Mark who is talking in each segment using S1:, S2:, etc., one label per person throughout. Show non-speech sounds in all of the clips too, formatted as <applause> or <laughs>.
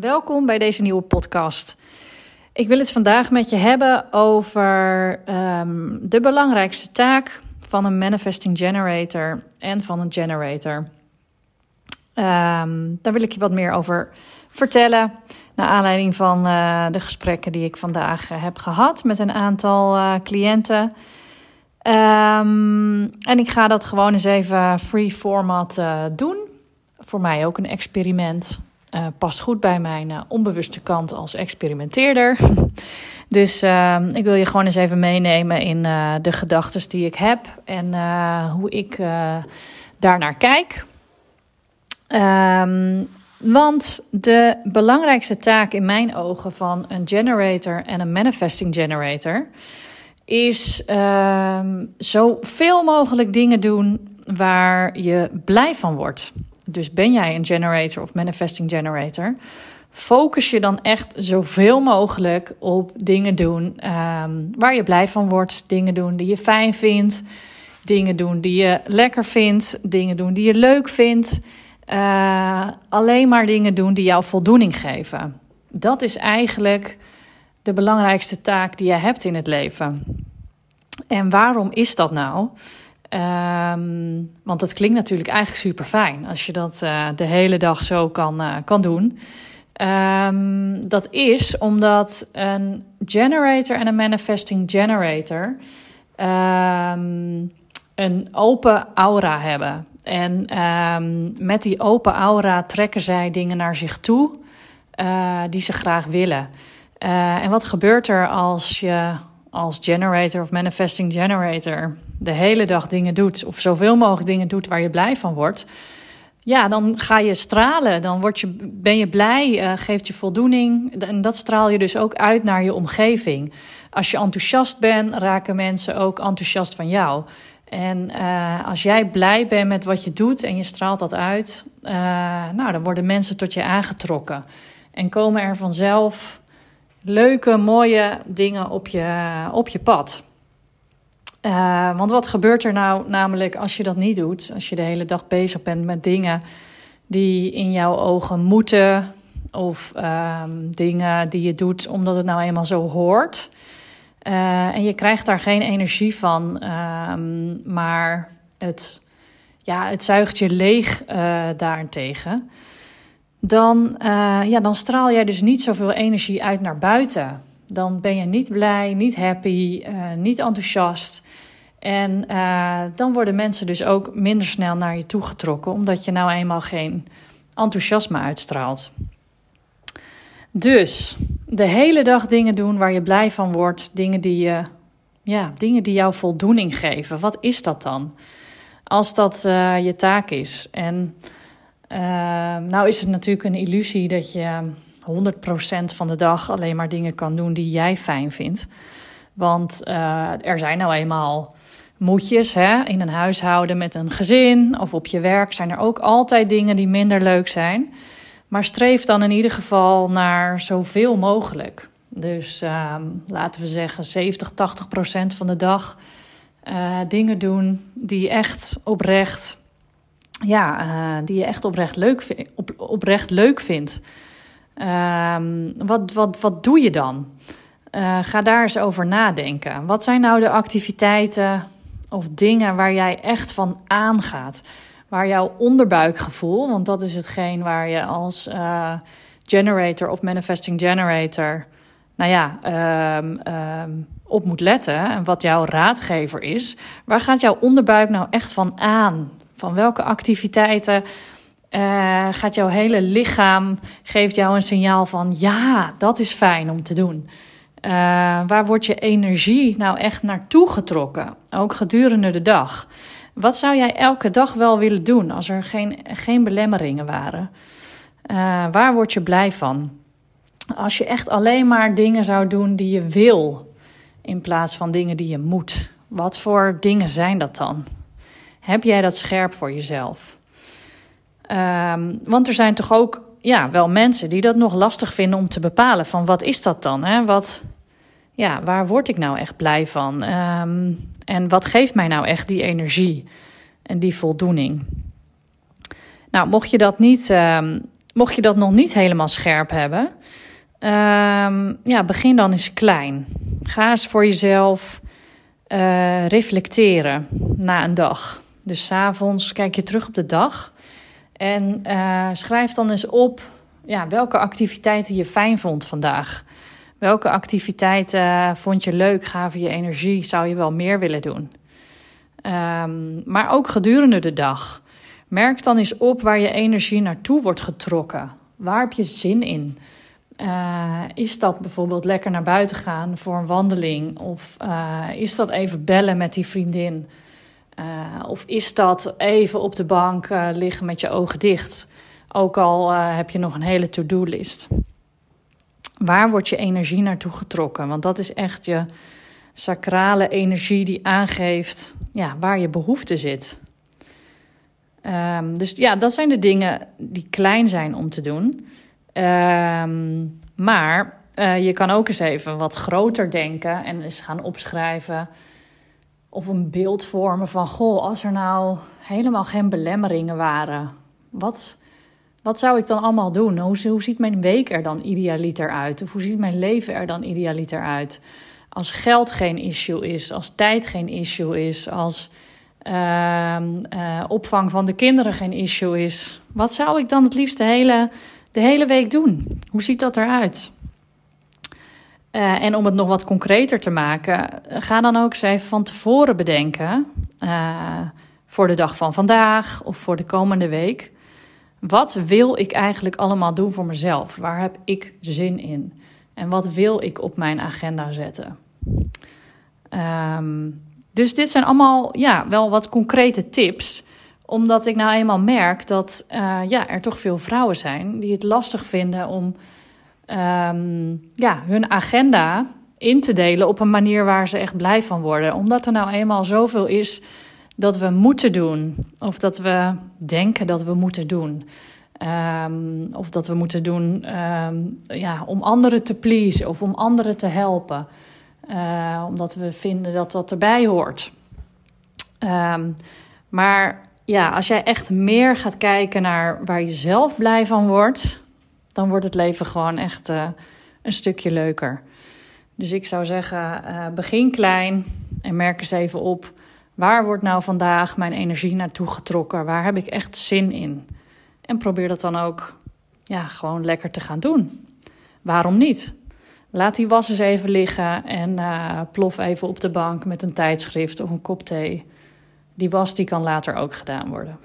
S1: Welkom bij deze nieuwe podcast. Ik wil het vandaag met je hebben over um, de belangrijkste taak van een manifesting generator en van een generator. Um, daar wil ik je wat meer over vertellen. Naar aanleiding van uh, de gesprekken die ik vandaag uh, heb gehad met een aantal uh, cliënten. Um, en ik ga dat gewoon eens even free format doen. Voor mij ook een experiment. Uh, past goed bij mijn uh, onbewuste kant als experimenteerder. <laughs> dus uh, ik wil je gewoon eens even meenemen in de gedachten die ik heb en hoe ik daarnaar kijk. Um, want de belangrijkste taak in mijn ogen van een generator en een manifesting generator is um, zoveel mogelijk dingen doen waar je blij van wordt. Dus ben jij een generator of manifesting generator? Focus je dan echt zoveel mogelijk op dingen doen um, waar je blij van wordt. Dingen doen die je fijn vindt. Dingen doen die je lekker vindt. Dingen doen die je leuk vindt. Uh, alleen maar dingen doen die jou voldoening geven. Dat is eigenlijk de belangrijkste taak die je hebt in het leven. En waarom is dat nou? Um, want het klinkt natuurlijk eigenlijk super fijn als je dat uh, de hele dag zo kan, uh, kan doen. Um, dat is omdat een generator en een manifesting generator um, een open aura hebben. En met die open aura trekken zij dingen naar zich toe uh, die ze graag willen. en wat gebeurt er als je als generator of manifesting generator de hele dag dingen doet, of zoveel mogelijk dingen doet waar je blij van wordt, ja, dan ga je stralen. Dan word je, ben je blij, uh, geeft je voldoening. En dat straal je dus ook uit naar je omgeving. Als je enthousiast bent, raken mensen ook enthousiast van jou. En uh, als jij blij bent met wat je doet en je straalt dat uit, uh, nou, dan worden mensen tot je aangetrokken. En komen er vanzelf leuke, mooie dingen op je, op je pad. Uh, want wat gebeurt er nou namelijk als je dat niet doet? Als je de hele dag bezig bent met dingen die in jouw ogen moeten, of uh, dingen die je doet omdat het nou eenmaal zo hoort. Uh, en je krijgt daar geen energie van, ehm, maar het, ja, het zuigt je leeg uh, daarentegen. Dan, ja, dan straal jij dus niet zoveel energie uit naar buiten. Dan ben je niet blij, niet happy, uh, niet enthousiast. En uh, dan worden mensen dus ook minder snel naar je toe getrokken, omdat je nou eenmaal geen enthousiasme uitstraalt. Dus de hele dag dingen doen waar je blij van wordt, dingen die, je, ja, dingen die jou voldoening geven. Wat is dat dan? Als dat uh, je taak is. En nou is het natuurlijk een illusie dat je 100% van de dag alleen maar dingen kan doen die jij fijn vindt. Want uh, er zijn nou eenmaal moedjes hè? in een huishouden met een gezin of op je werk zijn er ook altijd dingen die minder leuk zijn. Maar streef dan in ieder geval naar zoveel mogelijk. Dus uh, laten we zeggen 70, 80 procent van de dag uh, dingen doen die echt oprecht, ja, uh, die je echt oprecht leuk, op, oprecht leuk vindt. Um, wat, wat, wat doe je dan? Uh, ga daar eens over nadenken. Wat zijn nou de activiteiten of dingen waar jij echt van aangaat? Waar jouw onderbuikgevoel, want dat is hetgeen waar je als uh, generator of manifesting generator, nou ja, um, um, op moet letten. En wat jouw raadgever is. Waar gaat jouw onderbuik nou echt van aan? Van welke activiteiten uh, gaat jouw hele lichaam, geeft jou een signaal van ja, dat is fijn om te doen. Uh, waar wordt je energie nou echt naartoe getrokken? Ook gedurende de dag. Wat zou jij elke dag wel willen doen als er geen, geen belemmeringen waren? Uh, waar word je blij van? Als je echt alleen maar dingen zou doen die je wil, in plaats van dingen die je moet. Wat voor dingen zijn dat dan? Heb jij dat scherp voor jezelf? Um, want er zijn toch ook ja, wel mensen die dat nog lastig vinden om te bepalen van wat is dat dan? Hè? Wat, ja, waar word ik nou echt blij van? Um, en wat geeft mij nou echt die energie en die voldoening? Nou, mocht je dat niet, um, mocht je dat nog niet helemaal scherp hebben, ehm, ja, begin dan eens klein. Ga eens voor jezelf uh, reflecteren na een dag. Dus s avonds kijk je terug op de dag en uh, schrijf dan eens op ja, welke activiteiten je fijn vond vandaag. Welke activiteiten vond je leuk, gaven je energie, zou je wel meer willen doen? Um, maar ook gedurende de dag. Merk dan eens op waar je energie naartoe wordt getrokken. Waar heb je zin in? Uh, is dat bijvoorbeeld lekker naar buiten gaan voor een wandeling? Of is dat even bellen met die vriendin? Uh, of is dat even op de bank liggen met je ogen dicht? Ook al heb je nog een hele to-do-list. Waar wordt je energie naartoe getrokken? Want dat is echt je sacrale energie die aangeeft ja, waar je behoefte zit. Um, dus ja, dat zijn de dingen die klein zijn om te doen. Um, maar je kan ook eens even wat groter denken en eens gaan opschrijven. Of een beeld vormen van: Goh, als er nou helemaal geen belemmeringen waren, wat, wat zou ik dan allemaal doen? Hoe, hoe ziet mijn week er dan idealiter uit? Of hoe ziet mijn leven er dan idealiter uit? Als geld geen issue is, als tijd geen issue is, als uh, uh, opvang van de kinderen geen issue is, wat zou ik dan het liefst de hele, de hele week doen? Hoe ziet dat eruit? Uh, en om het nog wat concreter te maken, ga dan ook eens even van tevoren bedenken. Uh, voor de dag van vandaag of voor de komende week. Wat wil ik eigenlijk allemaal doen voor mezelf? Waar heb ik zin in? En wat wil ik op mijn agenda zetten? Um, dus dit zijn allemaal ja, wel wat concrete tips. Omdat ik nou eenmaal merk dat uh, ja, er toch veel vrouwen zijn die het lastig vinden om um, ja, hun agenda in te delen op een manier waar ze echt blij van worden. Omdat er nou eenmaal zoveel is dat we moeten doen. Of dat we denken dat we moeten doen. Um, of dat we moeten doen um, ja, om anderen te pleasen of om anderen te helpen. Uh, omdat we vinden dat dat erbij hoort. Maar ja, als jij echt meer gaat kijken naar waar je zelf blij van wordt, dan wordt het leven gewoon echt uh, een stukje leuker. Dus ik zou zeggen, uh, begin klein en merk eens even op. Waar wordt nou vandaag mijn energie naartoe getrokken? Waar heb ik echt zin in? En probeer dat dan ook ja, gewoon lekker te gaan doen. Waarom niet? Laat die was eens even liggen en uh, plof even op de bank met een tijdschrift of een kop thee. Die was die kan later ook gedaan worden.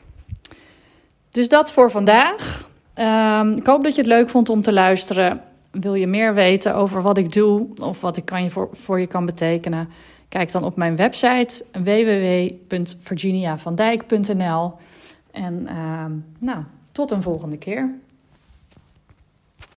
S1: Dus dat voor vandaag. Um, ik hoop dat je het leuk vond om te luisteren. Wil je meer weten over wat ik doe of wat ik kan je voor, voor je kan betekenen? Kijk dan op mijn website www.virginiavandijk.nl. En uh, nou, tot een volgende keer.